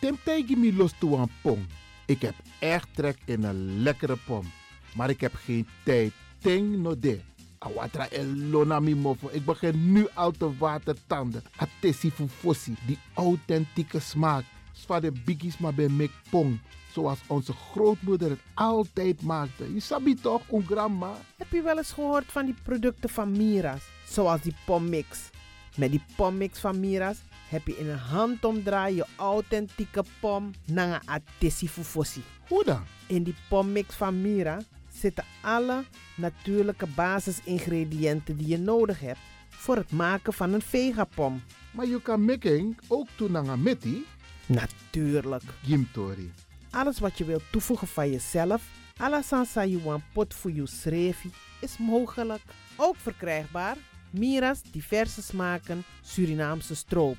Temtijgi mi los toe een pom. Ik heb echt trek in een lekkere pom. Maar ik heb geen tijd. Ting no de. Awatra elona mi mofo. Ik begin nu al te watertanden. Atesi fufosi. Die authentieke smaak. Zwa de biggies maar bij mek pom. Zoals onze grootmoeder het altijd maakte. Je sabi toch, een grandma? Heb je wel eens gehoord van die producten van Mira's? Zoals die pommix. Met die pommix van Mira's heb je in een handomdraai je authentieke pom naar een atesi fufosi. Hoe dan? In die pommix van Mira zitten alle natuurlijke basisingrediënten die je nodig hebt voor het maken van een vegapom. Maar je kan making ook toe naar meti. Natuurlijk. Gimtori. Alles wat je wilt toevoegen van jezelf, alla sansa you pot voor je srefi, is mogelijk. Ook verkrijgbaar Mira's diverse smaken Surinaamse stroop.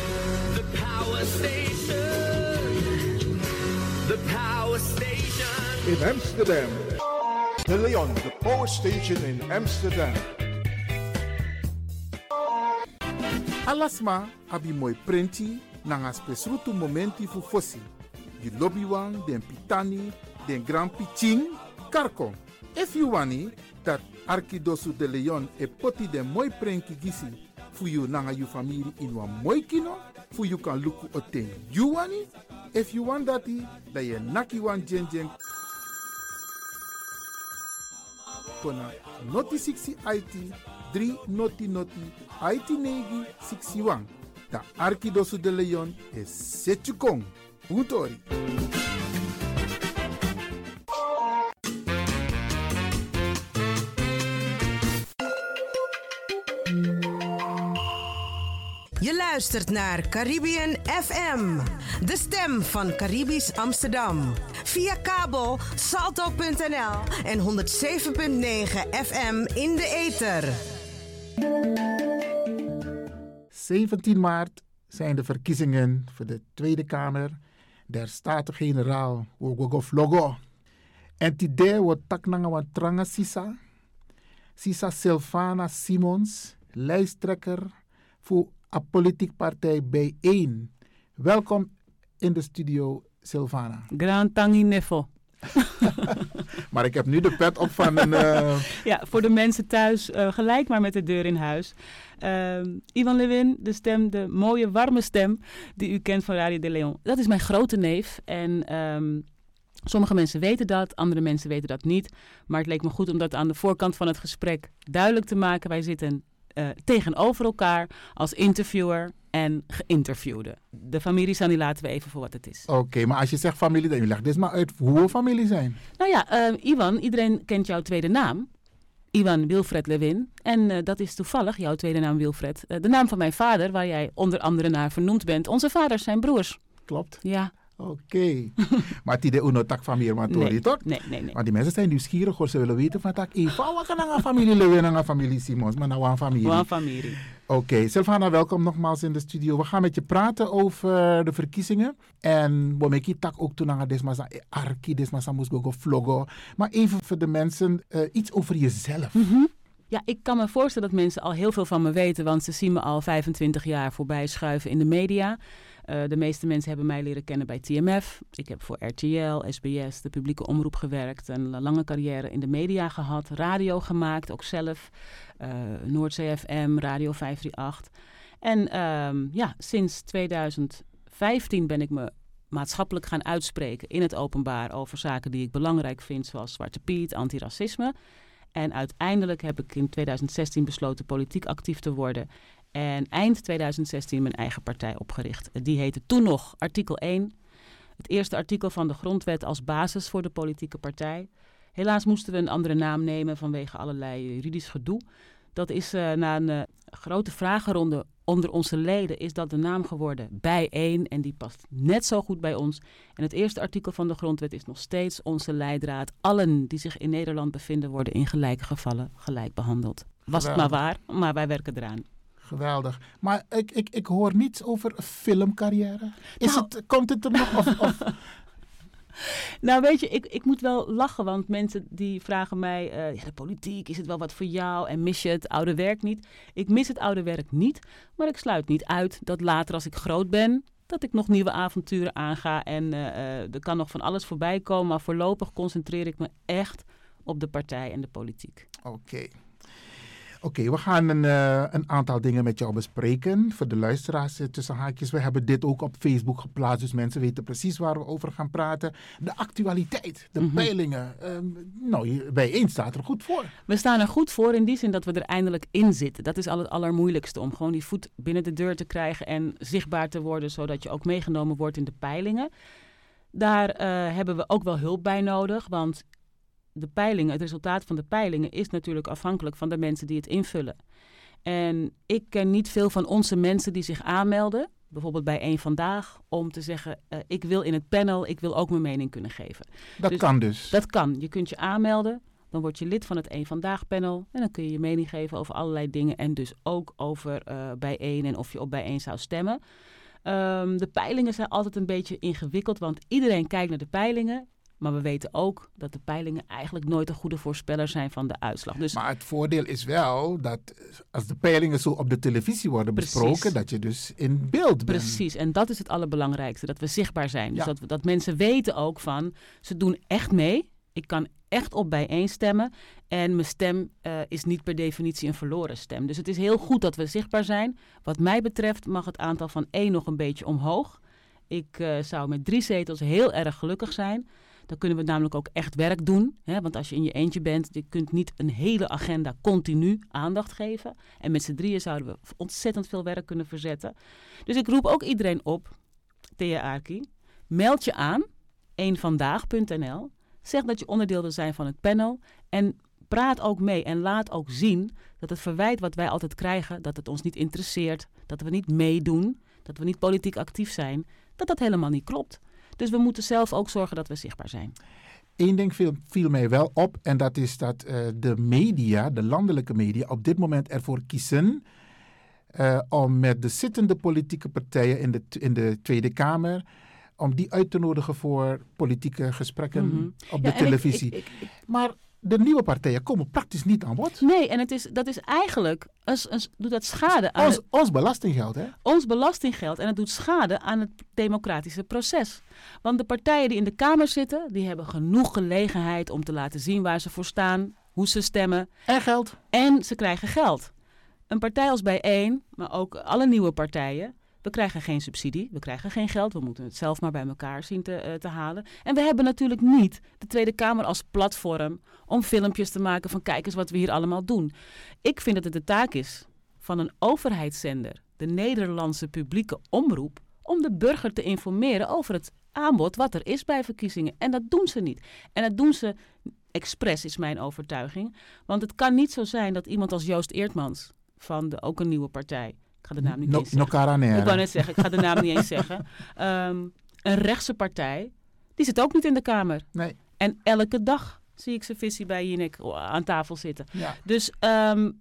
In Amsterdam. De Leon, the power station in Amsterdam. Alasma abi moi prenti nanga spesrutu momenti fu fosi. Di lobby den pitani, den grand piching, karko. If you wani, dat Arkidosu de Leon e poti den moi prenki gisi fu you nanga you family in wan kino, fu you kan luku oten you wani. If you want dati, da ye naki wan jen jen kona noti 60 IT 3 noti noti IT negi 61. Da Arkidosu de Leon is Setchukong. Je luistert naar Caribbean FM, de stem van Caribisch Amsterdam. Via kabel salto.nl en 107.9 FM in de ether. 17 maart zijn de verkiezingen voor de Tweede Kamer der Staten-Generaal Wogogof Logo. En tide wordt taknanga wat tranga Sisa. Sisa Silvana Simons, lijsttrekker voor a politiek partij bijeen. Welkom in de studio, Silvana. Grand Tangi. Maar ik heb nu de pet op van een... eh, Ja, voor de mensen thuis eh, gelijk maar met de deur in huis. Ehm, Ivan Lewin, de stem, de mooie warme stem die u kent van Radio de Leon. Dat is mijn grote neef en ehm, sommige mensen weten dat, andere mensen weten dat niet. Maar het leek me goed om dat aan de voorkant van het gesprek duidelijk te maken. Wij zitten eh, tegenover elkaar als interviewer en geïnterviewde. De familie Sani laten we even voor wat het is. Oké, maar als je zegt familie, dan leg dus maar uit hoe we familie zijn. Nou ja, eh, Ivan, iedereen kent jouw tweede naam. Ivan Wilfred Lewin. En eh, dat is toevallig jouw tweede naam Wilfred. Eh, de naam van mijn vader, waar jij onder andere naar vernoemd bent. Onze vaders zijn broers. Klopt. Ja. Oké. maar die de uno tak familie, maar Nee, toch? nee, nee, nee. Maar die mensen zijn nieuwsgierig hoor. Ze willen weten van tak. Eva, wat kan een familie Lewin en een familie Simons? Maar nou een familie. One familie. Oké, Silvana, welkom nogmaals in de studio. We gaan met je praten over de verkiezingen. En we maken tak ook toen aan desma arki, desma sa moest go vloggen. Maar even voor de mensen, eh, iets over jezelf. Ja, ik kan me voorstellen dat mensen al heel veel van me weten, want ze zien me al 25 jaar voorbij schuiven in de media. Eh, de meeste mensen hebben mij leren kennen bij TMF. Ik heb voor RTL, SBS, de publieke omroep gewerkt. Een lange carrière in de media gehad. Radio gemaakt, ook zelf. Noordzee FM, Radio 538. En ehm, ja, sinds 2015 ben ik me maatschappelijk gaan uitspreken in het openbaar over zaken die ik belangrijk vind, zoals Zwarte Piet, antiracisme. En uiteindelijk heb ik in 2016 besloten politiek actief te worden. En eind 2016 mijn eigen partij opgericht. Die heette toen nog Artikel 1. Het eerste artikel van de grondwet als basis voor de politieke partij. Helaas moesten we een andere naam nemen vanwege allerlei juridisch gedoe. Dat is eh, na een eh, grote vragenronde onder onze leden is dat de naam geworden bijeen en die past net zo goed bij ons. En het eerste artikel van de grondwet is nog steeds onze leidraad. Allen die zich in Nederland bevinden worden in gelijke gevallen gelijk behandeld. Was het maar waar, maar wij werken eraan. Geweldig. Maar ik, ik, ik hoor niets over filmcarrière. Is Nou- het, komt het er nog? Of, of, Nou weet je, ik, ik moet wel lachen, want mensen die vragen mij, eh, ja, de politiek, is het wel wat voor jou en mis je het oude werk niet? Ik mis het oude werk niet, maar ik sluit niet uit dat later als ik groot ben, dat ik nog nieuwe avonturen aanga en eh, eh, er kan nog van alles voorbij komen, maar voorlopig concentreer ik me echt op de partij en de politiek. Oké. Oké, we gaan een, eh, een aantal dingen met jou bespreken. Voor de luisteraars eh, tussen haakjes. We hebben dit ook op Facebook geplaatst, dus mensen weten precies waar we over gaan praten. De actualiteit, de Mhm. peilingen. Ehm, nou, je- bijeen staat er goed voor. We staan er goed voor in die zin dat we er eindelijk in zitten. Dat is al het allermoeilijkste om gewoon die voet binnen de deur te krijgen en zichtbaar te worden, zodat je ook meegenomen wordt in de peilingen. Daar eh, hebben we ook wel hulp bij nodig, want de peilingen, het resultaat van de peilingen is natuurlijk afhankelijk van de mensen die het invullen. En ik ken niet veel van onze mensen die zich aanmelden, bijvoorbeeld bij één vandaag, om te zeggen: eh, ik wil in het panel, ik wil ook mijn mening kunnen geven. Dat Dus kan dus. Dat kan. Je kunt je aanmelden. Dan word je lid van het Eén Vandaag panel. En dan kun je je mening geven over allerlei dingen. En dus ook over eh bijeen en of je op bijeen zou stemmen. Ehm, de peilingen zijn altijd een beetje ingewikkeld. Want iedereen kijkt naar de peilingen. Maar we weten ook dat de peilingen eigenlijk nooit een goede voorspeller zijn van de uitslag. Dus Maar het voordeel is wel dat als de peilingen zo op de televisie worden Precies. besproken, dat je dus in beeld bent. Precies, en dat is het allerbelangrijkste, dat we zichtbaar zijn. Dus Ja. dat, we- dat mensen weten ook van, ze doen echt mee. Ik kan echt op bijeen stemmen. En mijn stem eh, is niet per definitie een verloren stem. Dus het is heel goed dat we zichtbaar zijn. Wat mij betreft mag het aantal van één nog een beetje omhoog. Ik eh, zou met drie zetels heel erg gelukkig zijn. Dan kunnen we namelijk ook echt werk doen. Hè? Want als je in je eentje bent, je kunt niet een hele agenda continu aandacht geven. En met z'n drieën zouden we ontzettend veel werk kunnen verzetten. Dus ik roep ook iedereen op, Thea Arki, meld je aan, eenvandaag.nl. Zeg dat je onderdeel wil zijn van het panel en praat ook mee en laat ook zien dat het verwijt wat wij altijd krijgen, dat het ons niet interesseert, dat we niet meedoen, dat we niet politiek actief zijn, dat dat helemaal niet klopt. Dus we moeten zelf ook zorgen dat we zichtbaar zijn. Eén ding viel, viel mij wel op en dat is dat eh, de media, de landelijke media, op dit moment ervoor kiezen eh, om met de zittende politieke partijen in de, in de Tweede Kamer om die uit te nodigen voor politieke gesprekken Mhm. op de televisie. ik- ik- ik- maar de nieuwe partijen komen praktisch niet aan bod. Nee, en het is, dat is eigenlijk, een, doet dat schade aan Ons, het- ons belastinggeld, hè? ons belastinggeld en het doet schade aan het democratische proces. Want de partijen die in de Kamer zitten, die hebben genoeg gelegenheid om te laten zien waar ze voor staan, hoe ze stemmen. En geld. En ze krijgen geld. Een partij als Bijeen, maar ook alle nieuwe partijen, we krijgen geen subsidie, we krijgen geen geld, we moeten het zelf maar bij elkaar zien te, eh, te halen. En we hebben natuurlijk niet de Tweede Kamer als platform om filmpjes te maken van kijk eens wat we hier allemaal doen. Ik vind dat het de taak is van een overheidszender, de Nederlandse publieke omroep, om de burger te informeren over het aanbod wat er is bij verkiezingen. En dat doen ze niet. En dat doen ze expres, is mijn overtuiging. Want het kan niet zo zijn dat iemand als Joost Eertmans, van de, ook een nieuwe partij, ik ga de naam niet No- eens zeggen. Ik wou net zeggen, ik ga de naam niet eens zeggen. Ehm, een rechtse partij, die zit ook niet in de Kamer. Nee. En elke dag zie ik zijn visie bij Jinek aan tafel zitten. Ja. Dus ehm,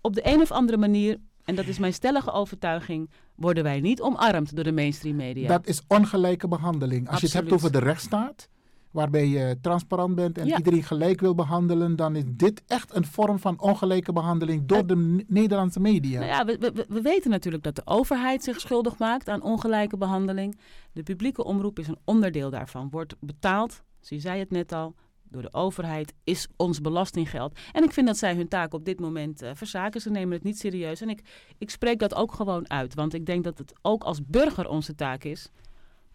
op de een of andere manier, en dat is mijn stellige overtuiging, worden wij niet omarmd door de mainstream media. Dat is ongelijke behandeling. Als je het hebt over de rechtsstaat, waarbij je transparant bent en Ja. iedereen gelijk wil behandelen, dan is dit echt een vorm van ongelijke behandeling door de Nederlandse media. Nou ja, we, we, we weten natuurlijk dat de overheid zich schuldig maakt aan ongelijke behandeling. De publieke omroep is een onderdeel daarvan. Wordt betaald, ze zei het net al, door de overheid, is ons belastinggeld. En ik vind dat zij hun taak op dit moment eh, verzaken. Ze nemen het niet serieus. En ik, ik spreek dat ook gewoon uit. Want ik denk dat het ook als burger onze taak is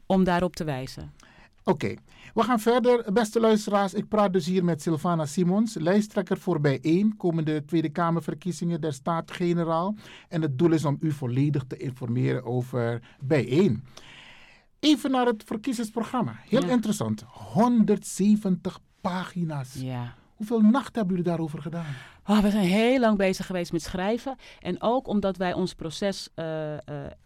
om daarop te wijzen. Oké, we gaan verder. Beste luisteraars, ik praat dus hier met Sylvana Simons, lijsttrekker voor Bijeen, komende Tweede Kamerverkiezingen der Staat-Generaal. En het doel is om u volledig te informeren over Bijeen. Even naar het verkiezingsprogramma. Heel Ja. interessant. 170 pagina's. Ja. Hoeveel nachten hebben jullie daarover gedaan? Oh, we zijn heel lang bezig geweest met schrijven. En ook omdat wij ons proces eh, eh,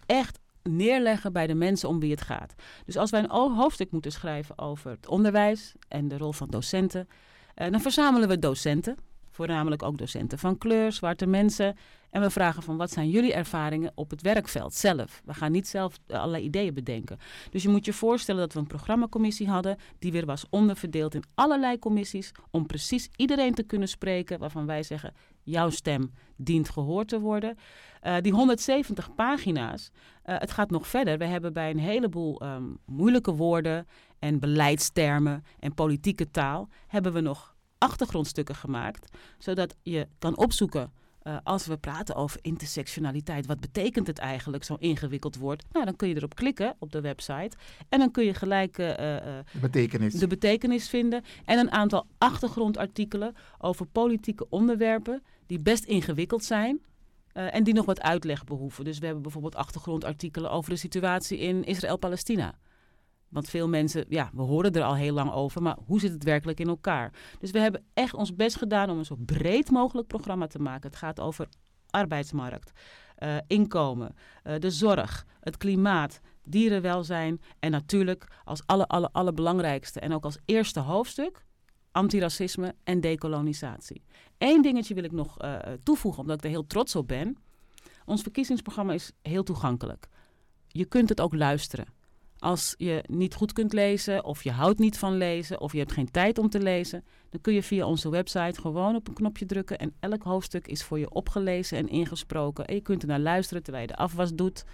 echt neerleggen bij de mensen om wie het gaat. Dus als wij een hoofdstuk moeten schrijven over het onderwijs en de rol van docenten, eh, dan verzamelen we docenten. Voornamelijk ook docenten van kleur, zwarte mensen. En we vragen van wat zijn jullie ervaringen op het werkveld zelf. We gaan niet zelf eh, allerlei ideeën bedenken. Dus je moet je voorstellen dat we een programmacommissie hadden. Die weer was onderverdeeld in allerlei commissies. Om precies iedereen te kunnen spreken waarvan wij zeggen jouw stem dient gehoord te worden. Eh, die 170 pagina's, eh, het gaat nog verder. We hebben bij een heleboel ehm, moeilijke woorden en beleidstermen en politieke taal... hebben we nog achtergrondstukken gemaakt, zodat je kan opzoeken... eh, als we praten over intersectionaliteit, wat betekent het eigenlijk, zo'n ingewikkeld woord? Nou, dan kun je erop klikken op de website en dan kun je gelijk eh, eh, De betekenis. de betekenis vinden. En een aantal achtergrondartikelen over politieke onderwerpen die best ingewikkeld zijn. en die nog wat uitleg behoeven. Dus we hebben bijvoorbeeld achtergrondartikelen over de situatie in Israël-Palestina. Want veel mensen, ja, we horen er al heel lang over, maar hoe zit het werkelijk in elkaar? Dus we hebben echt ons best gedaan om een zo breed mogelijk programma te maken. Het gaat over arbeidsmarkt, eh, inkomen, eh, de zorg, het klimaat, dierenwelzijn en natuurlijk als alle, alle, allerbelangrijkste en ook als eerste hoofdstuk antiracisme en dekolonisatie. Eén dingetje wil ik nog eh, toevoegen, omdat ik er heel trots op ben. Ons verkiezingsprogramma is heel toegankelijk. Je kunt het ook luisteren. Als je niet goed kunt lezen, of je houdt niet van lezen, of je hebt geen tijd om te lezen, dan kun je via onze website gewoon op een knopje drukken en elk hoofdstuk is voor je opgelezen en ingesproken. En je kunt er naar luisteren terwijl je de afwas doet.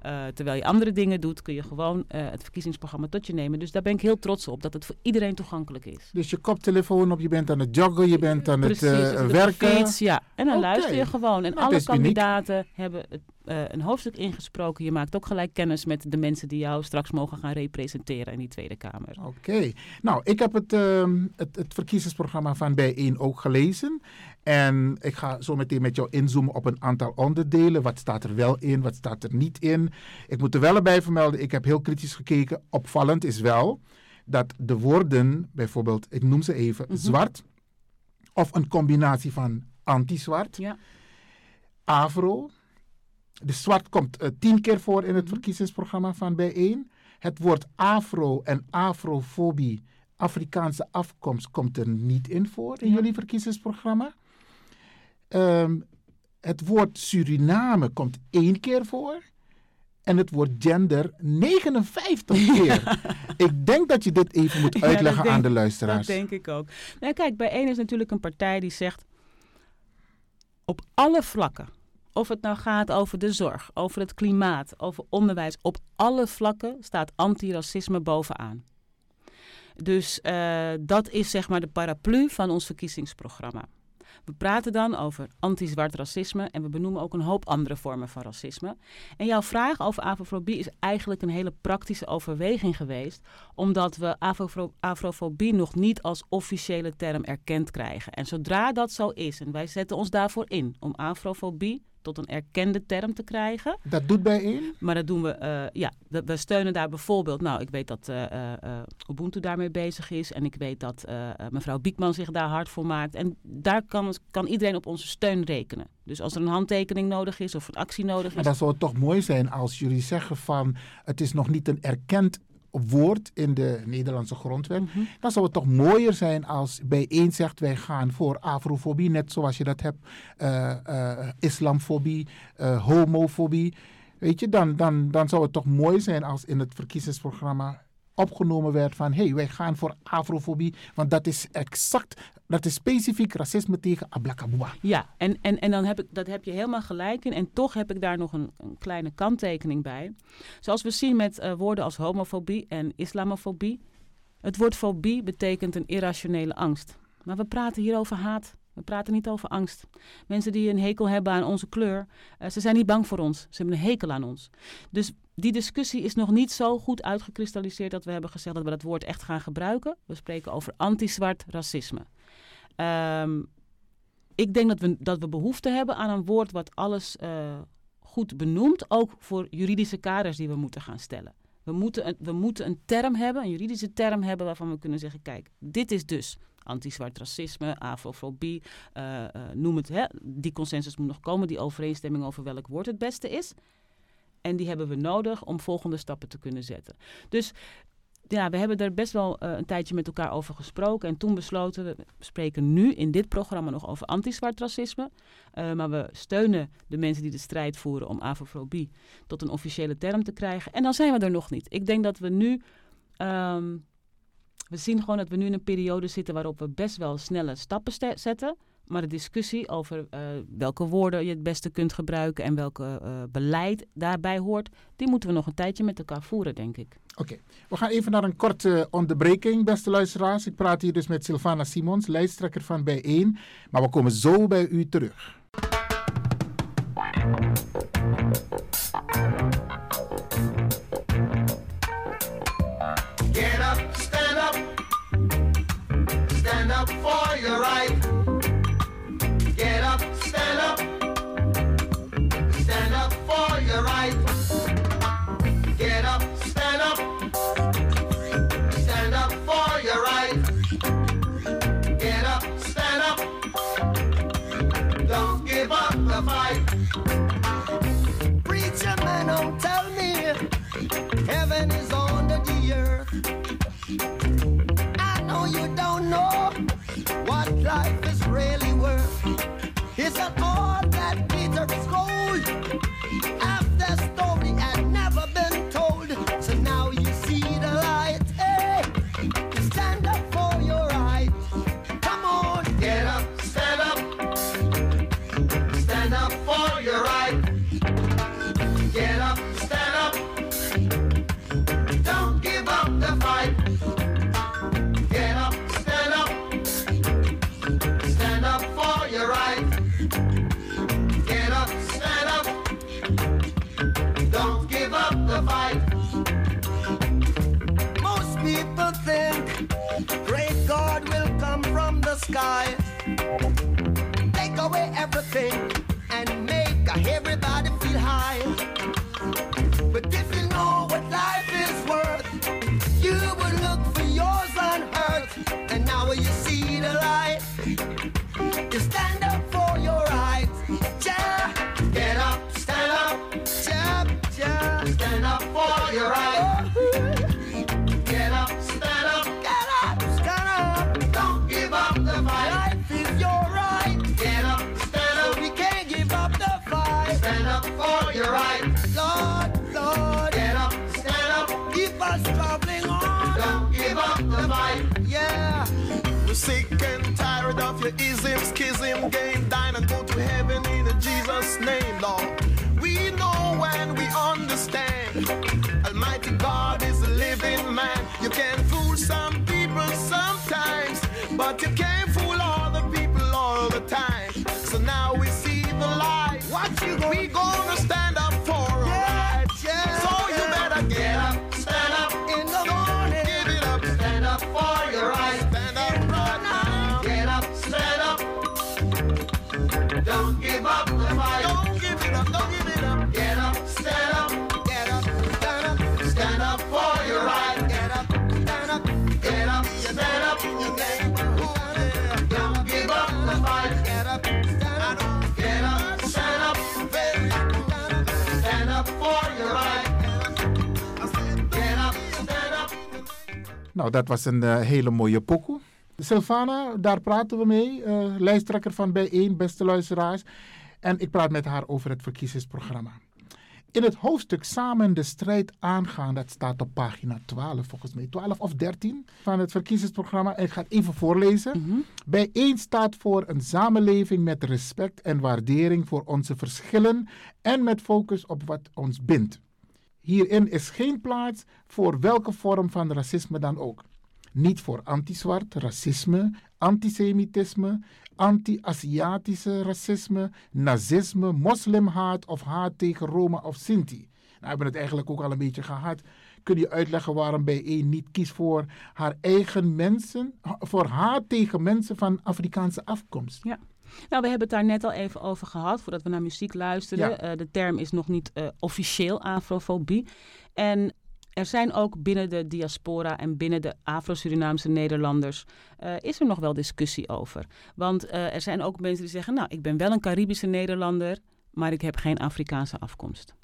Eh, terwijl je andere dingen doet, kun je gewoon eh, het verkiezingsprogramma tot je nemen. Dus daar ben ik heel trots op, dat het voor iedereen toegankelijk is. Dus je koptelefoon op, je bent aan het joggen, je bent aan Precies, het eh, werken. fiets, ja. En dan luister je gewoon. En Nou, alle uniek. kandidaten hebben het eh, een hoofdstuk ingesproken. Je maakt ook gelijk kennis met de mensen die jou straks mogen gaan representeren in die Tweede Kamer. Oké. Nou, ik heb het, ehm, het, het verkiezingsprogramma van Bijeen ook gelezen. En ik ga zo meteen met jou inzoomen op een aantal onderdelen. Wat staat er wel in, wat staat er niet in. Ik moet er wel bij vermelden, ik heb heel kritisch gekeken. Opvallend is wel dat de woorden, bijvoorbeeld, ik noem ze even, Mhm. zwart of een combinatie van anti-zwart, Ja. afro. De zwart komt eh, tien keer voor in het Mhm. verkiezingsprogramma van Bijeen. Het woord afro en afrofobie, Afrikaanse afkomst, komt er niet in voor in Ja. jullie verkiezingsprogramma. Ehm, het woord Suriname komt één keer voor. En het woord gender 59 keer. Ik denk dat je dit even moet uitleggen aan denk- de luisteraars. Dat denk ik ook. Nou, kijk, bij één is natuurlijk een partij die zegt op alle vlakken, of het nou gaat over de zorg, over het klimaat, over onderwijs, op alle vlakken staat antiracisme bovenaan. Dus eh, dat is zeg maar de paraplu van ons verkiezingsprogramma. We praten dan over anti-zwart racisme en we benoemen ook een hoop andere vormen van racisme. En jouw vraag over afrofobie is eigenlijk een hele praktische overweging geweest, omdat we afro- afrofobie nog niet als officiële term erkend krijgen. En zodra dat zo is, en wij zetten ons daarvoor in om afrofobie tot een erkende term te krijgen, Dat doet Bijeen? maar dat doen we, eh, ja, we, we steunen daar bijvoorbeeld, nou, ik weet dat eh, Ubuntu daarmee bezig is en ik weet dat mevrouw Biekman zich daar hard voor maakt. En daar kan, kan iedereen op onze steun rekenen. Dus als er een handtekening nodig is of een actie nodig Maar is, dan zou het toch mooi zijn als jullie zeggen van het is nog niet een erkend woord in de Nederlandse grondwet. Mhm. Dan zou het toch mooier zijn als bijeen zegt wij gaan voor afrofobie, net zoals je dat hebt, eh, islamfobie, eh, homofobie. Weet je, dan, dan, dan zou het toch mooi zijn als in het verkiezingsprogramma opgenomen werd van hé, hey, wij gaan voor afrofobie, want dat is exact, dat is specifiek racisme tegen Ablakabua. Ja, en, en, en dan heb ik, dat heb je helemaal gelijk in. En toch heb ik daar nog een, een kleine kanttekening bij. Zoals we zien met eh, woorden als homofobie en islamofobie. Het woord fobie betekent een irrationele angst. Maar we praten hier over haat. We praten niet over angst. Mensen die een hekel hebben aan onze kleur, eh, ze zijn niet bang voor ons. Ze hebben een hekel aan ons. Dus die discussie is nog niet zo goed uitgekristalliseerd dat we hebben gezegd dat we dat woord echt gaan gebruiken. We spreken over anti-zwart racisme. Ehm, ik denk dat we, dat we behoefte hebben aan een woord wat alles eh, goed benoemt, ook voor juridische kaders die we moeten gaan stellen. We moeten, een, we moeten een term hebben, een juridische term hebben waarvan we kunnen zeggen, kijk, dit is dus anti-zwart racisme, afrofobie, eh, eh, noem het. Hè. Die consensus moet nog komen, die overeenstemming over welk woord het beste is. En die hebben we nodig om volgende stappen te kunnen zetten. Dus ja, we hebben er best wel eh, een tijdje met elkaar over gesproken. En toen besloten, we spreken nu in dit programma nog over anti-zwart racisme. Eh, maar we steunen de mensen die de strijd voeren om afrofobie tot een officiële term te krijgen. En dan zijn we er nog niet. Ik denk dat we nu... ehm, we zien gewoon dat we nu in een periode zitten waarop we best wel snelle stappen zetten. Maar de discussie over eh, welke woorden je het beste kunt gebruiken en welke eh, beleid daarbij hoort, die moeten we nog een tijdje met elkaar voeren, denk ik. Oké, we gaan even naar een korte onderbreking, beste luisteraars. Ik praat hier dus met Sylvana Simons, lijsttrekker van Bijeen. Maar we komen zo bij u terug. Nou, dat was een eh, hele mooie pokoe. Sylvana, daar praten we mee. eh lijsttrekker van Bijeen, beste luisteraars. En ik praat met haar over het verkiezingsprogramma. In het hoofdstuk Samen de strijd aangaan, dat staat op pagina 12 volgens mij, 12 of 13 van het verkiezingsprogramma. En ik ga het even voorlezen. Bijeen staat voor een samenleving met respect en waardering voor onze verschillen en met focus op wat ons bindt. Hierin is geen plaats voor welke vorm van racisme dan ook. Niet voor anti-zwart racisme, antisemitisme, anti-Aziatische racisme, nazisme, moslimhaat of haat tegen Roma of Sinti. Nou, we hebben het eigenlijk ook al een beetje gehad. Kun je uitleggen waarom bijeen niet kiest voor haar eigen mensen, voor haat tegen mensen van Afrikaanse afkomst? Ja. Nou, we hebben het daar net al even over gehad, voordat we naar muziek luisterden. Ja. Eh, de term is nog niet eh, officieel afrofobie. En er zijn ook binnen de diaspora en binnen de Afro-Surinaamse Nederlanders... eh, is er nog wel discussie over. Want er zijn ook mensen die zeggen... nou, ik ben wel een Caribische Nederlander, maar ik heb geen Afrikaanse afkomst.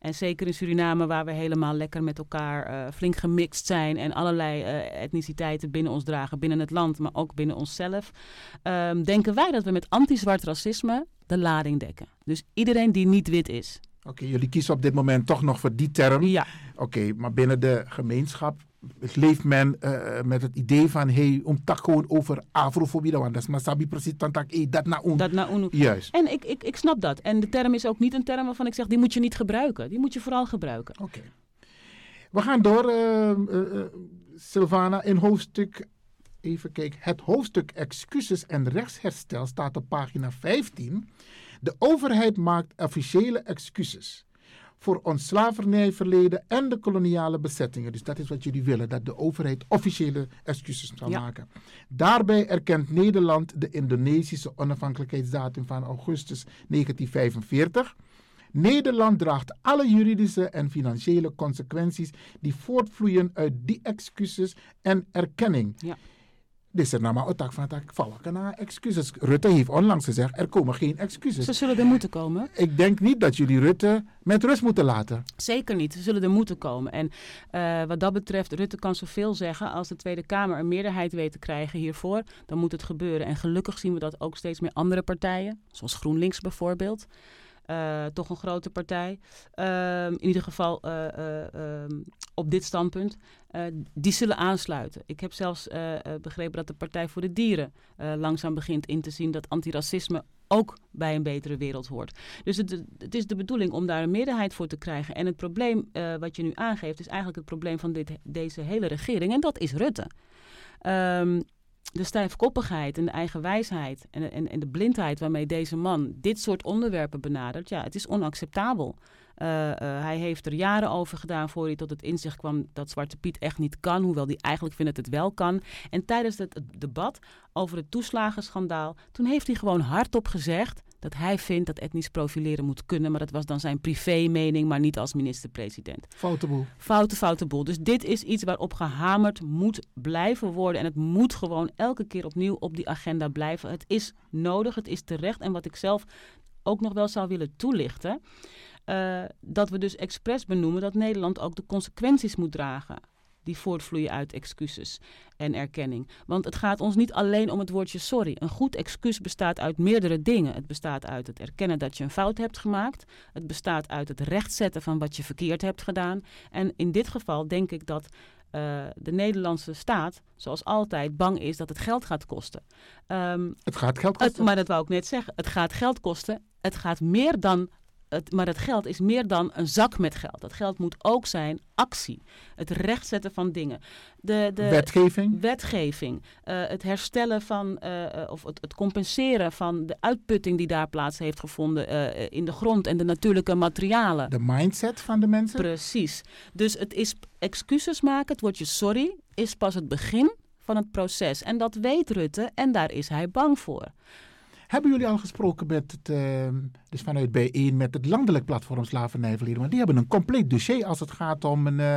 En zeker in Suriname, waar we helemaal lekker met elkaar eh, flink gemixt zijn en allerlei eh, etniciteiten binnen ons dragen, binnen het land, maar ook binnen onszelf, ehm, denken wij dat we met anti-zwart racisme de lading dekken. Dus iedereen die niet wit is. Oké, jullie kiezen op dit moment toch nog voor die term. Ja, Oké, maar binnen de gemeenschap leeft men eh, met het idee van, hey, om tak gewoon over afrofobie, want dat is maar sabi precies, dan tak, hey, dat na dat na UNO. Juist. En ik, ik, ik snap dat. En de term is ook niet een term waarvan ik zeg, die moet je niet gebruiken. Die moet je vooral gebruiken. Oké. We gaan door, eh, eh, eh, Sylvana, in hoofdstuk, even kijken, het hoofdstuk excuses en rechtsherstel staat op pagina 15. De overheid maakt officiële excuses voor ons slavernijverleden en de koloniale bezettingen. Dus dat is wat jullie willen, dat de overheid officiële excuses zal Ja. maken. Daarbij erkent Nederland de Indonesische onafhankelijkheidsdatum van augustus 1945. Nederland draagt alle juridische en financiële consequenties die voortvloeien uit die excuses en erkenning. Ja. Is er nou maar otak van dat valken na excuses. Rutte heeft onlangs gezegd, er komen geen excuses. Ze zullen er moeten komen. Ik denk niet dat jullie Rutte met rust moeten laten. Zeker niet. Ze zullen er moeten komen. En eh, wat dat betreft, Rutte kan zoveel zeggen. Als de Tweede Kamer een meerderheid weet te krijgen hiervoor, dan moet het gebeuren. En gelukkig zien we dat ook steeds meer andere partijen, zoals GroenLinks bijvoorbeeld. eh, toch een grote partij. Ehm, in ieder geval eh, eh, ehm, op dit standpunt. eh, die zullen aansluiten. Ik heb zelfs eh, eh, begrepen dat de Partij voor de Dieren langzaam begint in te zien dat antiracisme ook bij een betere wereld hoort. Dus het, het is de bedoeling om daar een meerderheid voor te krijgen. En het probleem wat je nu aangeeft is eigenlijk het probleem van dit, deze hele regering. En dat is Rutte. Ehm, de stijfkoppigheid en de eigen wijsheid en, en, en de blindheid waarmee deze man dit soort onderwerpen benadert, ja, het is onacceptabel. Eh, eh, hij heeft er jaren over gedaan voor hij tot het inzicht kwam dat Zwarte Piet echt niet kan, hoewel hij eigenlijk vindt dat het wel kan. En tijdens het, het debat over het toeslagenschandaal, toen heeft hij gewoon hardop gezegd dat hij vindt dat etnisch profileren moet kunnen. Maar dat was dan zijn privé-mening, maar niet als minister-president. Foute boel. Foute, foute boel. Dus dit is iets waarop gehamerd moet blijven worden. En het moet gewoon elke keer opnieuw op die agenda blijven. Het is nodig, het is terecht. En wat ik zelf ook nog wel zou willen toelichten. Uh, dat we dus expres benoemen dat Nederland ook de consequenties moet dragen die voortvloeien uit excuses en erkenning. Want het gaat ons niet alleen om het woordje sorry. Een goed excuus bestaat uit meerdere dingen. Het bestaat uit het erkennen dat je een fout hebt gemaakt. Het bestaat uit het rechtzetten van wat je verkeerd hebt gedaan. En in dit geval denk ik dat uh, de Nederlandse staat, zoals altijd, bang is dat het geld gaat kosten. Um, het gaat geld kosten. Het, maar dat wou ik net zeggen. Het gaat geld kosten. Het gaat meer dan het, maar het geld is meer dan een zak met geld. Dat geld moet ook zijn actie. Het rechtzetten van dingen. De, de wetgeving. Wetgeving. Uh, het herstellen van, uh, of het, het, compenseren van de uitputting die daar plaats heeft gevonden uh, in de grond en de natuurlijke materialen. De mindset van de mensen. Precies. Dus het is excuses maken, het woordje sorry, is pas het begin van het proces. En dat weet Rutte en daar is hij bang voor. Hebben jullie al gesproken met het, uh, dus vanuit B1 met het landelijk platform Slavernijverleden? Want die hebben een compleet dossier als het gaat om een uh,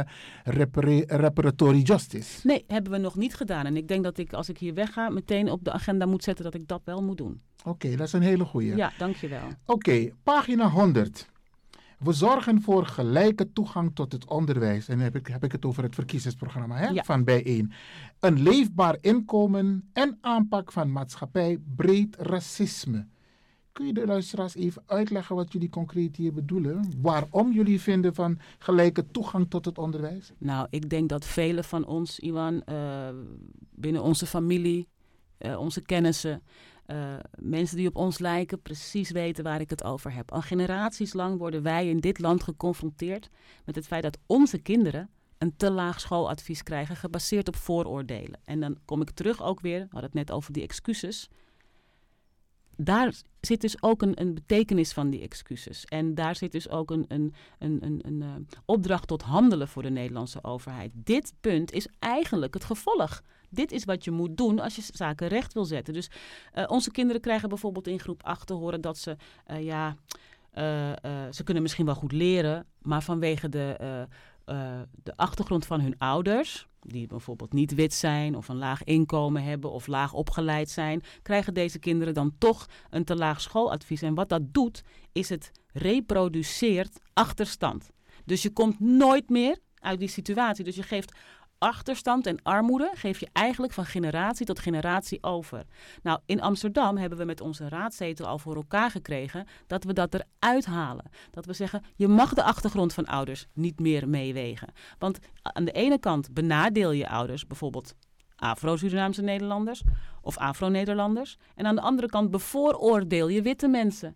reparatory justice. Nee, hebben we nog niet gedaan. En ik denk dat ik, als ik hier wegga, meteen op de agenda moet zetten dat ik dat wel moet doen. Oké, dat is een hele goeie. Ja, dankjewel. Oké, pagina 100. We zorgen voor gelijke toegang tot het onderwijs. En dan heb ik, heb ik het over het verkiezingsprogramma hè, ja. van bijeen. Een leefbaar inkomen en aanpak van maatschappij breed racisme. Kun je de luisteraars even uitleggen wat jullie concreet hier bedoelen? Waarom jullie vinden van gelijke toegang tot het onderwijs? Nou, ik denk dat velen van ons, Iwan, uh, binnen onze familie, uh, onze kennissen, uh, mensen die op ons lijken precies weten waar ik het over heb. Al generaties lang worden wij in dit land geconfronteerd met het feit dat onze kinderen een te laag schooladvies krijgen gebaseerd op vooroordelen. En dan kom ik terug ook weer, we hadden het net over die excuses. Daar zit dus ook een, een betekenis van die excuses. En daar zit dus ook een, een, een, een, uh, opdracht tot handelen voor de Nederlandse overheid. Dit punt is eigenlijk het gevolg dit is wat je moet doen als je zaken recht wil zetten. Dus uh, onze kinderen krijgen bijvoorbeeld in groep 8 te horen dat ze, uh, ja, ze kunnen misschien wel goed leren, maar vanwege de, de achtergrond van hun ouders, die bijvoorbeeld niet wit zijn of een laag inkomen hebben of laag opgeleid zijn, krijgen deze kinderen dan toch een te laag schooladvies. En wat dat doet, is het reproduceert achterstand. Dus je komt nooit meer uit die situatie. Dus je geeft achterstand en armoede geef je eigenlijk van generatie tot generatie over. Nou, in Amsterdam hebben we met onze raadzetel al voor elkaar gekregen dat we dat eruit halen. Dat we zeggen, je mag de achtergrond van ouders niet meer meewegen. Want aan de ene kant benadeel je ouders, bijvoorbeeld Afro-Surinaamse Nederlanders of Afro-Nederlanders. En aan de andere kant bevooroordeel je witte mensen.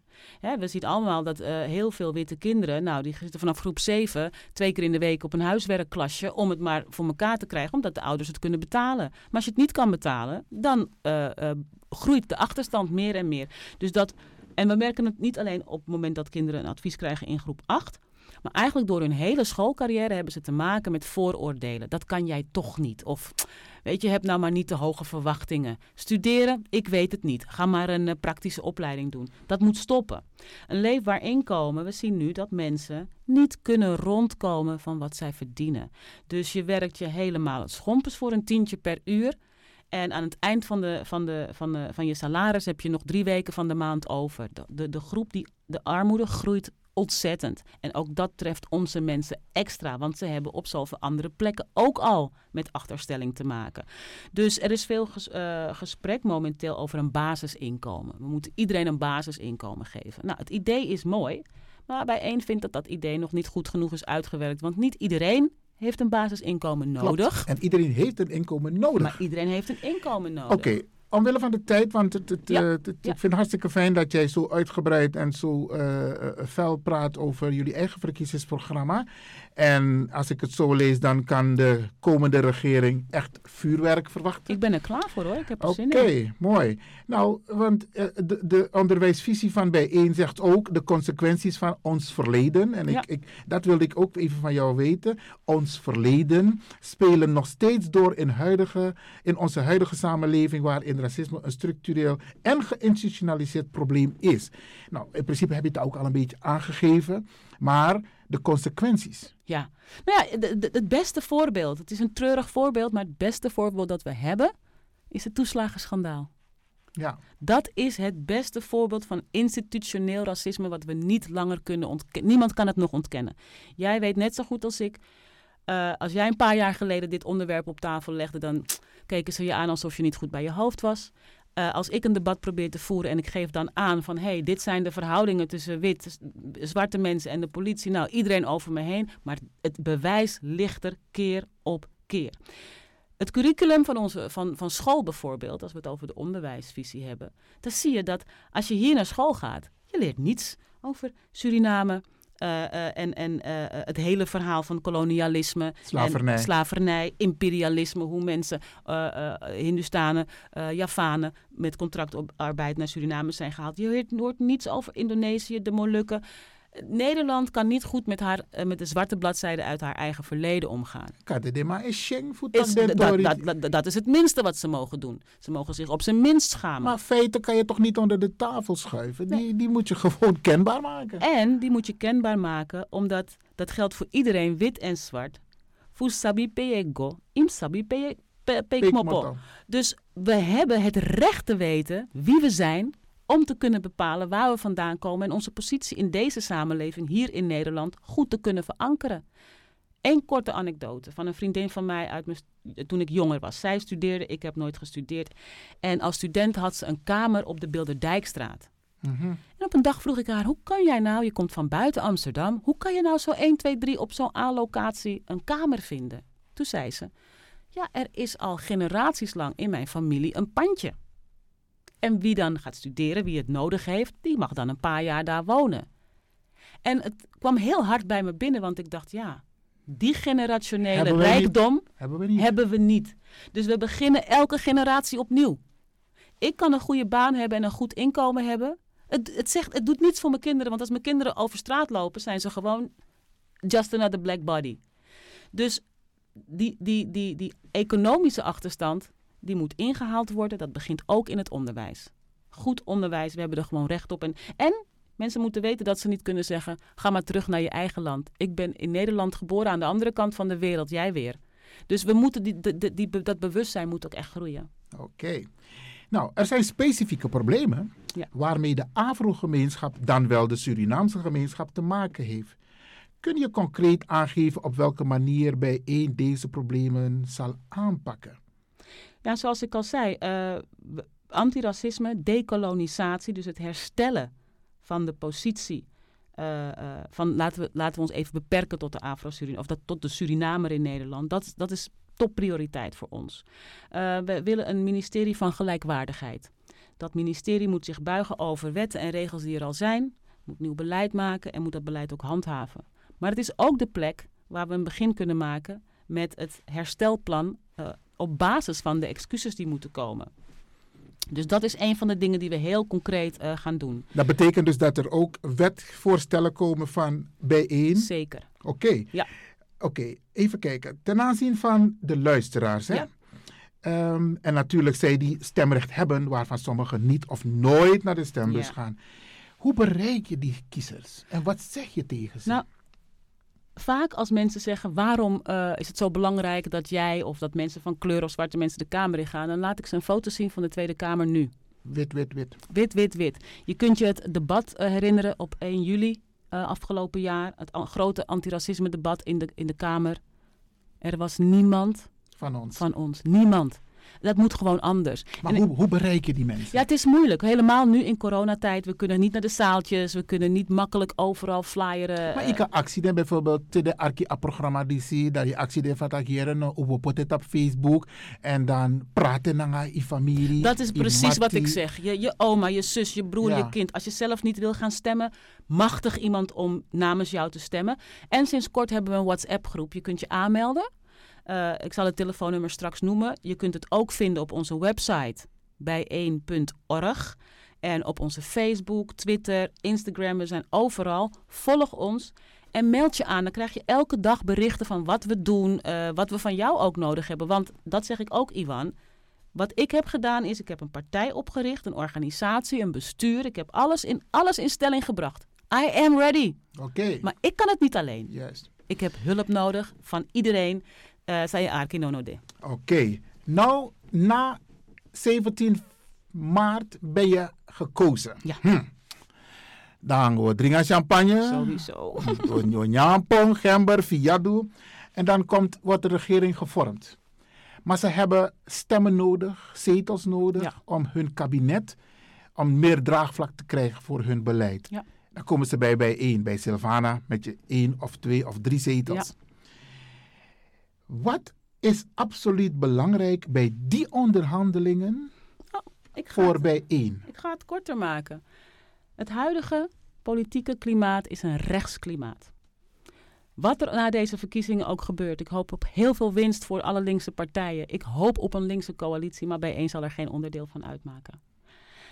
We zien allemaal dat uh, heel veel witte kinderen, nou, die zitten vanaf groep 7 twee keer in de week op een huiswerkklasje om het maar voor elkaar te krijgen, omdat de ouders het kunnen betalen. Maar als je het niet kan betalen, dan uh, uh, groeit de achterstand meer en meer. Dus dat, en we merken het niet alleen op het moment dat kinderen een advies krijgen in groep 8, maar eigenlijk door hun hele schoolcarrière hebben ze te maken met vooroordelen. Dat kan jij toch niet. Of weet je, heb nou maar niet te hoge verwachtingen. Studeren, ik weet het niet. Ga maar een uh, praktische opleiding doen. Dat moet stoppen. Een leefbaar inkomen, we zien nu dat mensen niet kunnen rondkomen van wat zij verdienen. Dus je werkt je helemaal het schompers voor een tientje per uur. En aan het eind van, de, van, de, van, de, van je salaris heb je nog drie weken van de maand over. De, de groep die de armoede groeit ontzettend. En ook dat treft onze mensen extra, want ze hebben op zoveel andere plekken ook al met achterstelling te maken. Dus er is veel ges, uh, gesprek momenteel over een basisinkomen. We moeten iedereen een basisinkomen geven. Nou, het idee is mooi, maar bij één vindt dat dat idee nog niet goed genoeg is uitgewerkt, want niet iedereen heeft een basisinkomen nodig. Klopt. En iedereen heeft een inkomen nodig. Maar iedereen heeft een inkomen nodig. Oké, omwille van de tijd, want het, het, Ja, eh, het- ik vind het hartstikke fijn dat jij zo uitgebreid en zo eh, eh, fel praat over jullie eigen verkiezingsprogramma. En als ik het zo lees, dan kan de komende regering echt vuurwerk verwachten. Ik ben er klaar voor hoor. Ik heb er Oké, zin in. mooi. Nou, want eh, de, de onderwijsvisie van bijeen zegt ook de consequenties van ons verleden. En ik, Ja. ik, dat wilde ik ook even van jou weten. Ons verleden spelen nog steeds door in, huidige, in onze huidige samenleving, waarin racisme een structureel en geïnstitutionaliseerd probleem is. Nou, in principe heb je het ook al een beetje aangegeven, maar de consequenties. Ja. Nou ja, het beste voorbeeld. Het is een treurig voorbeeld, maar het beste voorbeeld dat we hebben is het toeslagenschandaal. Ja. Dat is het beste voorbeeld van institutioneel racisme wat we niet langer kunnen ontkennen. Niemand kan het nog ontkennen. Jij weet net zo goed als ik. eh, als jij een paar jaar geleden dit onderwerp op tafel legde, dan keken ze je aan alsof je niet goed bij je hoofd was. Eh, als ik een debat probeer te voeren en ik geef dan aan van hé, hey, dit zijn de verhoudingen tussen wit, zwarte mensen en de politie. Nou, iedereen over me heen, maar het bewijs ligt er keer op keer. Het curriculum van, onze, van, van school bijvoorbeeld, als we het over de onderwijsvisie hebben, dan zie je dat als je hier naar school gaat, je leert niets over Suriname. Eh, eh, en en eh, het hele verhaal van kolonialisme, Slavernij. en slavernij, imperialisme, hoe mensen, Hindustanen, Javanen met contractarbeid naar Suriname zijn gehaald. Je hoort, hoort niets over Indonesië, de Molukken. Nederland kan niet goed met, haar, eh, met de zwarte bladzijde uit haar eigen verleden omgaan. Kade maar is sheng dat is het minste wat ze mogen doen. Ze mogen zich op zijn minst schamen. Maar feiten kan je toch niet onder de tafel schuiven? Die, die moet je gewoon kenbaar maken. En die moet je kenbaar maken, omdat dat geldt voor iedereen, wit en zwart. Fu sabi peyego, im sabi peye- pe- pekmopo. Pekmopo. Dus we hebben het recht te weten wie we zijn, om te kunnen bepalen waar we vandaan komen en onze positie in deze samenleving hier in Nederland goed te kunnen verankeren. Eén korte anekdote van een vriendin van mij uit mijn, toen ik jonger was. Zij studeerde, ik heb nooit gestudeerd. En als student had ze een kamer op de Bilderdijkstraat. Mhm. En op een dag vroeg ik haar, hoe kan jij nou, je komt van buiten Amsterdam, hoe kan je nou zo 1, 2, 3 op zo'n A-locatie een kamer vinden? Toen zei ze, ja, er is al generaties lang in mijn familie een pandje. En wie dan gaat studeren, wie het nodig heeft, die mag dan een paar jaar daar wonen. En het kwam heel hard bij me binnen, want ik dacht, ja, die generationele Hebben rijkdom Hebben we niet? hebben we niet. Dus we beginnen elke generatie opnieuw. Ik kan een goede baan hebben en een goed inkomen hebben. Het, het, zegt, het doet niets voor mijn kinderen, want als mijn kinderen over straat lopen, zijn ze gewoon just another black body. Dus die, die, die, die economische achterstand, die moet ingehaald worden. Dat begint ook in het onderwijs. Goed onderwijs, we hebben er gewoon recht op. En, en mensen moeten weten dat ze niet kunnen zeggen, ga maar terug naar je eigen land. Ik ben in Nederland geboren, aan de andere kant van de wereld, jij weer. Dus we moeten die, die, dat bewustzijn moet ook echt groeien. Oké. Nou, er zijn specifieke problemen Ja. waarmee de Afro-gemeenschap, dan wel de Surinaamse gemeenschap, te maken heeft. Kun je concreet aangeven op welke manier bijeen deze problemen zal aanpakken? Ja, zoals ik al zei, we- antiracisme, decolonisatie, dus het herstellen van de positie. eh, eh, van laten we, laten we ons even beperken tot de Afro-Suriname, of dat, tot de Surinamer in Nederland. Dat, dat is topprioriteit voor ons. We willen een ministerie van gelijkwaardigheid. Dat ministerie moet zich buigen over wetten en regels die er al zijn, moet nieuw beleid maken en moet dat beleid ook handhaven. Maar het is ook de plek waar we een begin kunnen maken met het herstelplan op basis van de excuses die moeten komen. Dus dat is een van de dingen die we heel concreet eh, gaan doen. Dat betekent dus dat er ook wetvoorstellen komen van bijeen. Zeker. Oké. Ja. Oké, even kijken. Ten aanzien van de luisteraars. Hè? Ja. Ehm, en natuurlijk zij die stemrecht hebben, waarvan sommigen niet of nooit naar de stembus Ja. gaan. Hoe bereik je die kiezers? En wat zeg je tegen ze? Nou, vaak als mensen zeggen waarom eh, is het zo belangrijk dat jij of dat mensen van kleur of zwarte mensen de Kamer in gaan, dan laat ik ze een foto zien van de Tweede Kamer nu. Wit, wit, wit. Wit, wit, wit. Je kunt je het debat eh, herinneren op 1 juli eh, afgelopen jaar. Het grote antiracisme debat in de, in de Kamer. Er was niemand Van ons. van ons. Niemand. Dat moet gewoon anders. Maar En- hoe, hoe bereik je die mensen? ja, het is moeilijk. Helemaal nu in coronatijd. We kunnen niet naar de zaaltjes. We kunnen niet makkelijk overal flyeren. Maar ik kan actie doen bijvoorbeeld te de arki a programma die zie dat je actie doen van no op op Facebook en dan praten naar je familie. Dat is precies wat ik zeg. Je, je oma, je zus, je broer, Ja. je kind. Als je zelf niet wil gaan stemmen, machtig iemand om namens jou te stemmen. En sinds kort hebben we een WhatsApp-groep. Je kunt je aanmelden. Eh, ik zal het telefoonnummer straks noemen. Je kunt het ook vinden op onze website bijeen.org. En op onze Facebook, Twitter, Instagram. We zijn overal. Volg ons. En meld je aan. Dan krijg je elke dag berichten van wat we doen. eh, wat we van jou ook nodig hebben. Want dat zeg ik ook, Iwan. Wat ik heb gedaan is, ik heb een partij opgericht, een organisatie, een bestuur. Ik heb alles in, alles in stelling gebracht. I am ready. Oké. Maar ik kan het niet alleen. Juist. Ik heb hulp nodig van iedereen. Uh, Zij Arki Nonode. Oké. Nou, na 17 maart ben je gekozen. Ja. Hm. Dan we drinken champagne. Sowieso. Nyampong, Gember, Fiadu. En dan komt, wordt de regering gevormd. Maar ze hebben stemmen nodig, zetels nodig Ja. om hun kabinet, om meer draagvlak te krijgen voor hun beleid. Ja. Dan komen ze bij bijeen, bij Silvana, met je één of twee of drie zetels. Wat is absoluut belangrijk bij die onderhandelingen Ik ga, voor het, bijeen? ik ga het korter maken. Het huidige politieke klimaat is een rechtsklimaat. Wat er na deze verkiezingen ook gebeurt, ik hoop op heel veel winst voor alle linkse partijen. Ik hoop op een linkse coalitie, maar bijeen zal er geen onderdeel van uitmaken.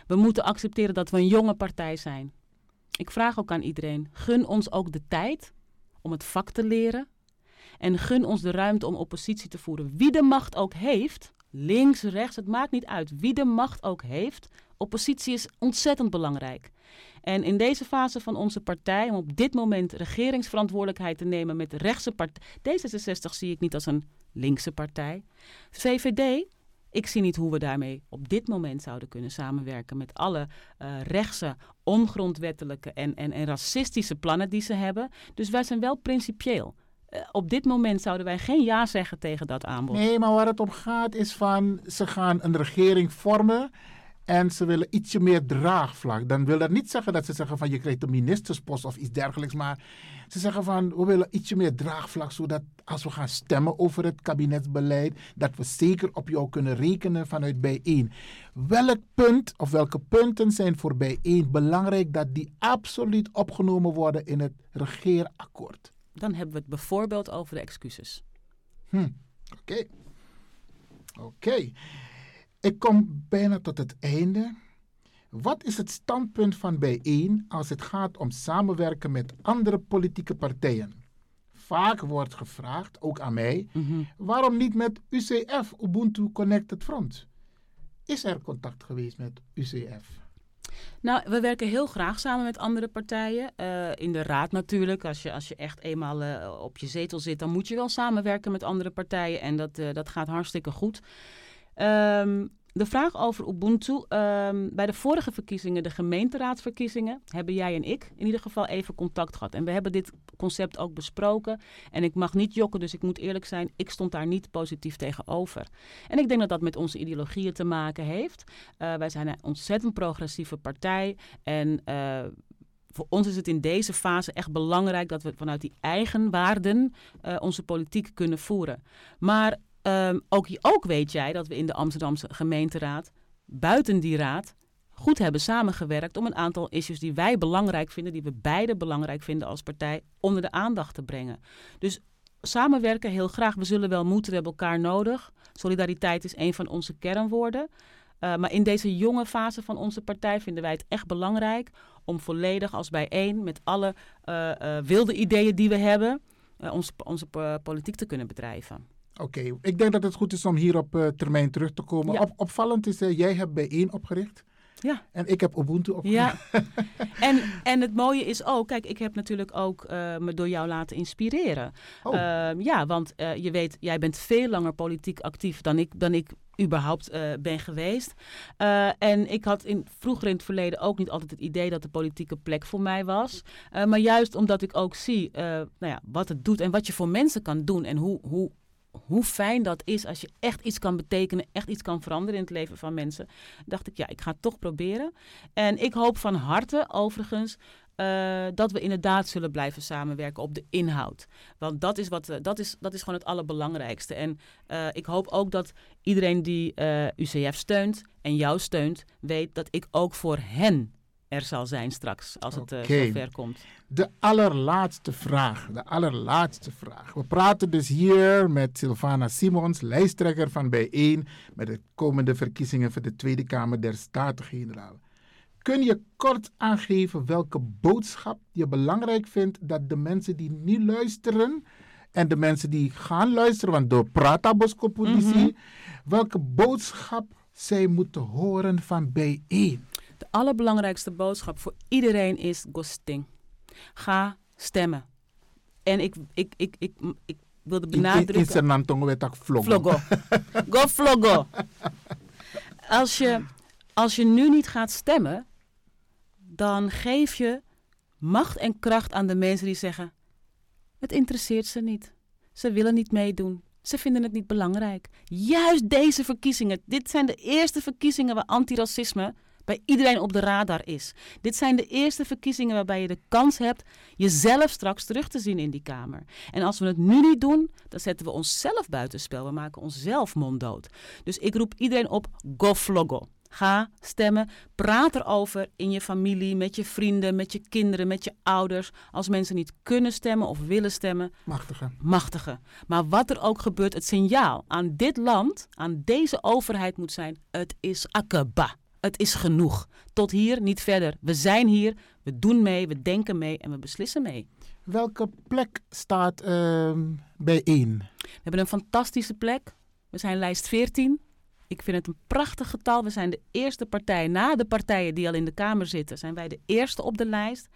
We moeten accepteren dat we een jonge partij zijn. Ik vraag ook aan iedereen: gun ons ook de tijd om het vak te leren. En gun ons de ruimte om oppositie te voeren. Wie de macht ook heeft, links, rechts, het maakt niet uit. Wie de macht ook heeft, oppositie is ontzettend belangrijk. En in deze fase van onze partij, om op dit moment regeringsverantwoordelijkheid te nemen met de rechtse partij. D66 zie ik niet als een linkse partij. VVD, ik zie niet hoe we daarmee op dit moment zouden kunnen samenwerken met alle uh, rechtse, ongrondwettelijke en, en, en racistische plannen die ze hebben. Dus wij zijn wel principieel. Uh, op dit moment zouden wij geen ja zeggen tegen dat aanbod. Nee, maar waar het om gaat is van ze gaan een regering vormen en ze willen ietsje meer draagvlak. Dan wil dat niet zeggen dat ze zeggen van je krijgt een ministerspost of iets dergelijks, maar ze zeggen van we willen ietsje meer draagvlak zodat als we gaan stemmen over het kabinetsbeleid, dat we zeker op jou kunnen rekenen vanuit bijeen. Welk punt of welke punten zijn voor bijeen belangrijk dat die absoluut opgenomen worden in het regeerakkoord? Dan hebben we het bijvoorbeeld over de excuses. Hm, Oké. Okay. Oké. Okay. Ik kom bijna tot het einde. Wat is het standpunt van bijeen als het gaat om samenwerken met andere politieke partijen? Vaak wordt gevraagd, ook aan mij, Mhm. waarom niet met UCF, Ubuntu Connected Front? Is er contact geweest met UCF? Nou, we werken heel graag samen met andere partijen. Uh, in de raad natuurlijk. Als je, als je echt eenmaal uh, op je zetel zit, dan moet je wel samenwerken met andere partijen. En dat, uh, dat gaat hartstikke goed. Um, de vraag over Ubuntu. Um, bij de vorige verkiezingen, de gemeenteraadsverkiezingen, hebben jij en ik in ieder geval even contact gehad. En we hebben dit concept ook besproken. En ik mag niet jokken, dus ik moet eerlijk zijn, ik stond daar niet positief tegenover. En ik denk dat dat met onze ideologieën te maken heeft. Uh, wij zijn een ontzettend progressieve partij. En uh, voor ons is het in deze fase echt belangrijk dat we vanuit die eigen waarden uh, onze politiek kunnen voeren. Maar Um, ook, ook weet jij dat we in de Amsterdamse gemeenteraad, buiten die raad, goed hebben samengewerkt om een aantal issues die wij belangrijk vinden, die we beide belangrijk vinden als partij, onder de aandacht te brengen. Dus samenwerken heel graag. We zullen wel moeten, hebben elkaar nodig. Solidariteit is een van onze kernwoorden. Uh, maar in deze jonge fase van onze partij vinden wij het echt belangrijk om volledig als bijeen met alle uh, uh, wilde ideeën die we hebben, onze politiek te kunnen bedrijven. Oké, okay. ik denk dat het goed is om hier op uh, termijn terug te komen. Ja. Op, opvallend is, uh, jij hebt bijeen opgericht. Ja. En ik heb Ubuntu opgericht. Ja. en, en het mooie is ook, kijk, ik heb natuurlijk ook uh, me door jou laten inspireren. Oh. ja, want je weet, jij bent veel langer politiek actief dan ik, dan ik überhaupt uh, ben geweest. Uh, en ik had in, vroeger in het verleden ook niet altijd het idee dat de politieke plek voor mij was. Uh, maar juist omdat ik ook zie nou ja, wat het doet en wat je voor mensen kan doen en hoe, hoe hoe fijn dat is als je echt iets kan betekenen, echt iets kan veranderen in het leven van mensen. Dacht ik, ja, ik ga het toch proberen. En ik hoop van harte, overigens, eh, dat we inderdaad zullen blijven samenwerken op de inhoud. Want dat is, wat, eh, dat is, dat is gewoon het allerbelangrijkste. En eh, ik hoop ook dat iedereen die UCF steunt en jou steunt, weet dat ik ook voor hen er zal zijn straks, als het Oké. zover komt. De allerlaatste vraag. De allerlaatste vraag. We praten dus hier met Sylvana Simons, lijsttrekker van Bijeen, met de komende verkiezingen voor de Tweede Kamer der Staten-Generaal. Kun je kort aangeven welke boodschap je belangrijk vindt dat de mensen die nu luisteren en de mensen die gaan luisteren, want door Prata Bosco Politie, welke boodschap zij moeten horen van bijeen? De allerbelangrijkste boodschap voor iedereen is Gosting. Ga stemmen. En ik, ik, ik, ik, ik wilde In, in, in benadrukken... Sernantongo werd ook vloggen. Vloggo. Go vloggo. Als je, als je nu niet gaat stemmen, dan geef je macht en kracht aan de mensen die zeggen: Het interesseert ze niet. Ze willen niet meedoen. Ze vinden het niet belangrijk. Juist deze verkiezingen, dit zijn de eerste verkiezingen waar antiracisme bij iedereen op de radar is. Dit zijn de eerste verkiezingen waarbij je de kans hebt jezelf straks terug te zien in die Kamer. En als we het nu niet doen, dan zetten we onszelf buitenspel. We maken onszelf monddood. Dus ik roep iedereen op, go vloggo. Ga stemmen, praat erover in je familie, met je vrienden, met je kinderen, met je ouders. Als mensen niet kunnen stemmen of willen stemmen, Machtige. machtige. Maar wat er ook gebeurt, het signaal aan dit land, aan deze overheid moet zijn: het is akaba. Het is genoeg. Tot hier, niet verder. We zijn hier, we doen mee, we denken mee en we beslissen mee. Welke plek staat ehm bijeen? We hebben een fantastische plek. We zijn lijst 14. Ik vind het een prachtig getal. We zijn de eerste partij na de partijen die al in de Kamer zitten. Zijn wij de eerste op de lijst.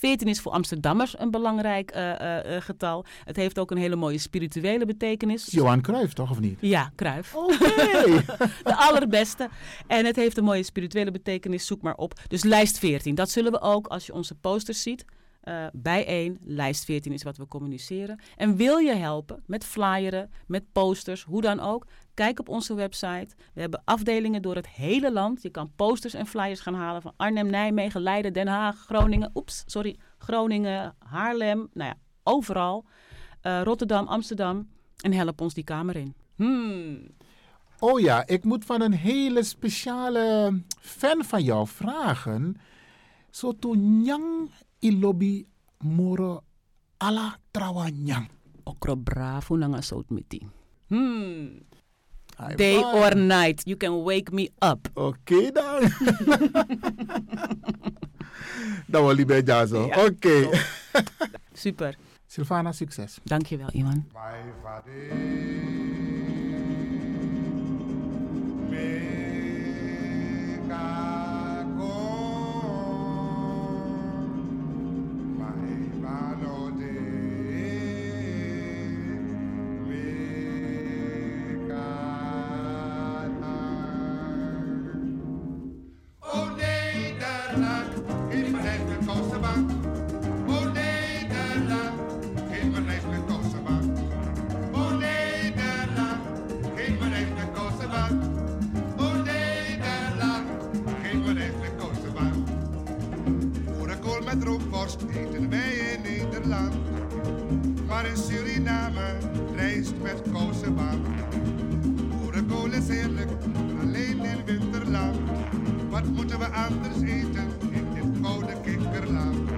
14 is voor Amsterdammers een belangrijk eh, eh, eh, getal. Het heeft ook een hele mooie spirituele betekenis. Johan Cruijff, toch of niet? Ja, Kruif. Oké. de allerbeste. En het heeft een mooie spirituele betekenis. Zoek maar op. Dus lijst 14. Dat zullen we ook als je onze posters ziet. Eh bijeen, lijst 14 is wat we communiceren. En wil je helpen met flyeren, met posters, hoe dan ook? Kijk op onze website. We hebben afdelingen door het hele land. Je kan posters en flyers gaan halen van Arnhem, Nijmegen, Leiden, Den Haag, Groningen. Oeps, sorry. Groningen, Haarlem. Nou ja, overal. Eh, Rotterdam, Amsterdam. En help ons die kamer in. Hmm. Oh ja, ik moet van een hele speciale fan van jou vragen. Zo to nyang ilobi moro ala trawanyang. Okro bravo nanga sout miti. Hmm. High Day or night, you can wake me up. Oké dan. Dan wil je bij Jazo. Ja. Oké. Super. Sylvana, succes. Dankjewel, Iwan. Oh met rookworst eten wij in Nederland. Maar in Suriname rijst met Kosovo. Boerenkool is heerlijk, alleen in winterland. Wat moeten we anders eten in dit koude kikkerland?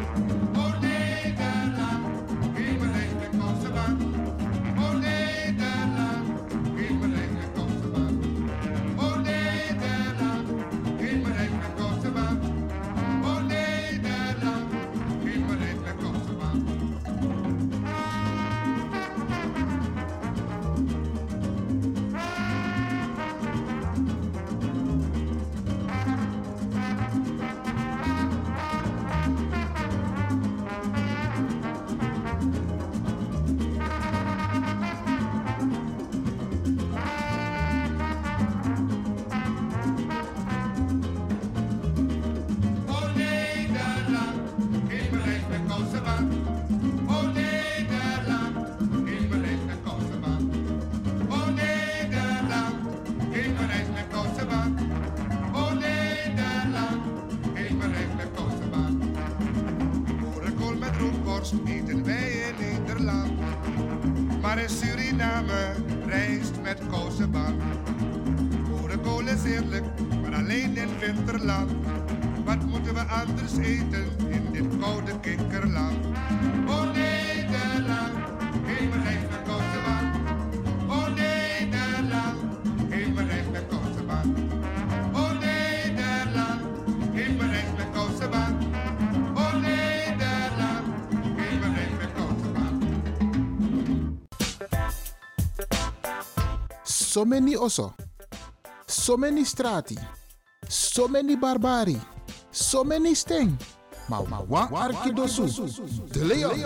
So many oso. So many strati. So many barbari. So many sting. Maar ma wa arkidosu. De Leon.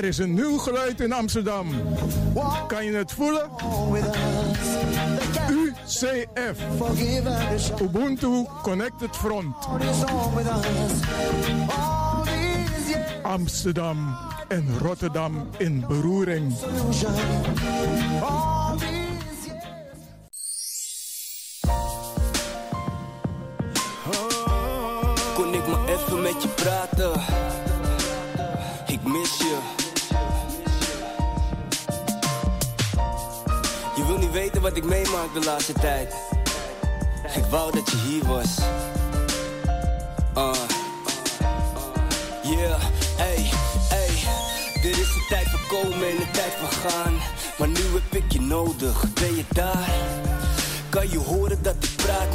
Er is een nieuw geluid in Amsterdam. Kan je het voelen? UCF. Ubuntu Connected Front. Amsterdam en Rotterdam in beroering. De laatste tijd. Ik wou dat je hier was. Uh. Yeah, hey, hey. Dit is de tijd van komen en de tijd van gaan. Maar nu heb ik je nodig, ben je daar?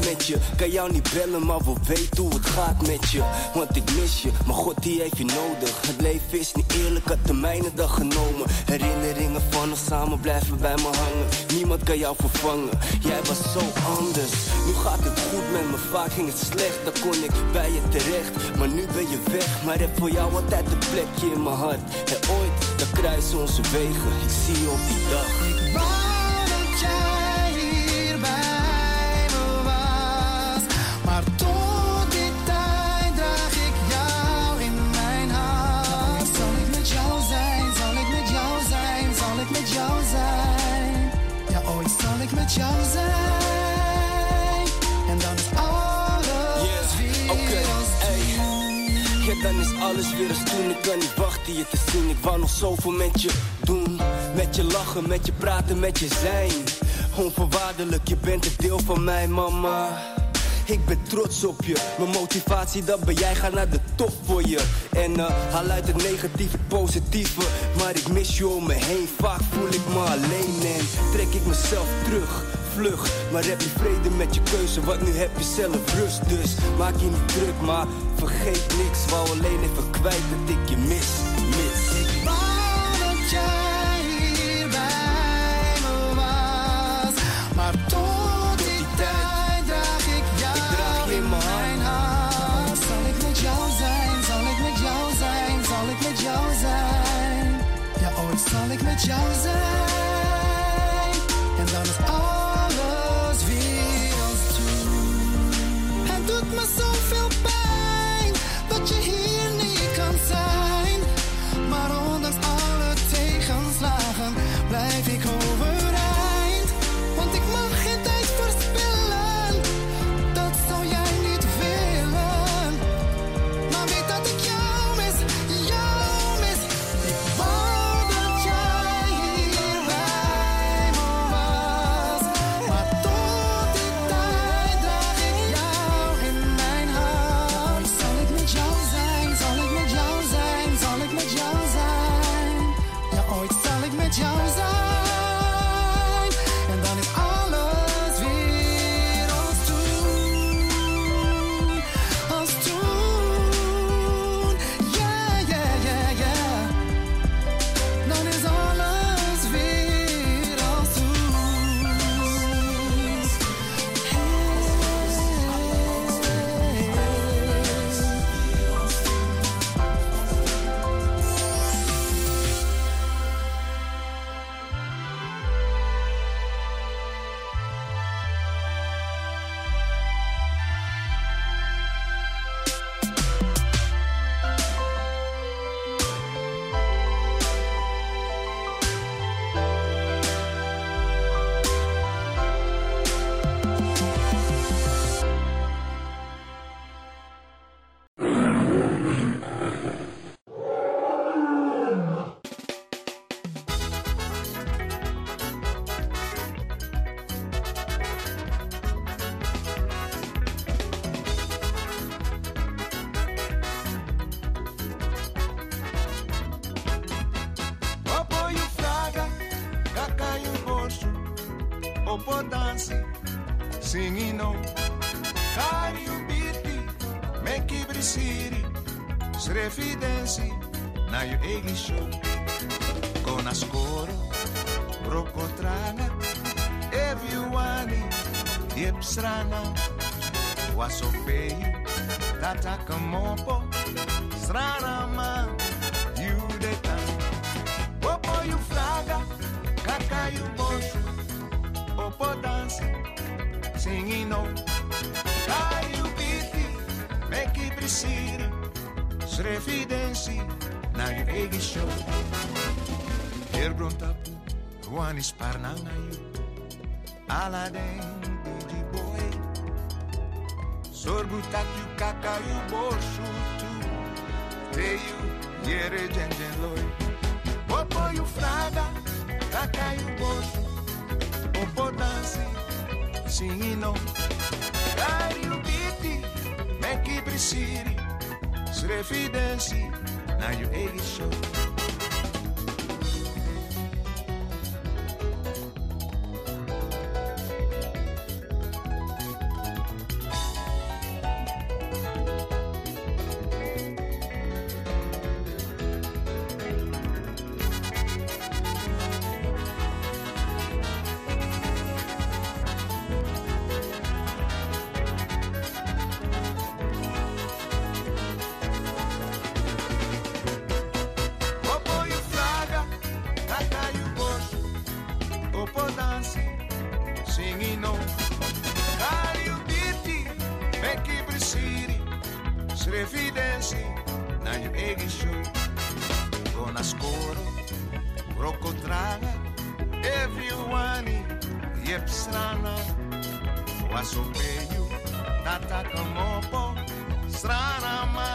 Kan jou niet bellen, maar wil weten hoe het gaat met je. Want ik mis je, maar God die heeft je nodig. Het leven is niet eerlijk, had de mijne dag genomen. Herinneringen van ons samen blijven bij me hangen. Niemand kan jou vervangen, jij was zo anders. Nu gaat het goed met me, vaak ging het slecht. Dan kon ik bij je terecht, maar nu ben je weg. Maar heb voor jou altijd een plekje in mijn hart. En ooit, dan kruisen onze wegen. Ik zie je op die dag. dat jij dan is alles weer als toen. Ik kan niet wachten je te zien. Ik wou nog zoveel met je doen. Met je lachen, met je praten, met je zijn. Onvoorwaardelijk, je bent een deel van mij, mama. Ik ben trots op je. Mijn motivatie, dat ben jij. Ga naar de top voor je. En eh, haal uit het negatieve positieve. Maar ik mis je om me heen. Vaak voel ik me alleen en trek ik mezelf terug. Maar heb je vrede met je keuze, want nu heb je zelf rust. Dus maak je niet druk, maar vergeet niks. Wou alleen even kwijt dat ik je mis, mis. Ik wou dat jij hier bij me was. Maar tot die tijd draag ik jou in mijn hart. Zal ik met jou zijn, zal ik met jou zijn, zal ik met jou zijn. Ja, ooit zal ik met jou zijn. Het doet me Popo dancing, singing on. Kariubiti, Mekibri City, Srefi dancing, na ju egi show. Kona skoro, brokotrana, everyone jep strana. Wasopeju, tata kamopo, oh. strana repriseren. Srevidensi na je eigen show. Jer brontapu, Juan isparna na ju. Aladen di boi. Sorbutak ju kakaju borsu tu. Teju jere djenjen loj. Popoju fraga, kakaju borsu. Opotansi, sinino. Popoju fraga, kakaju borsu equilibri siri, srefidensi, na yo show. égésül. Gonoszkóra, rokotrága, everyone jeb strana. Vasopéjú, tatakamópo, strana már.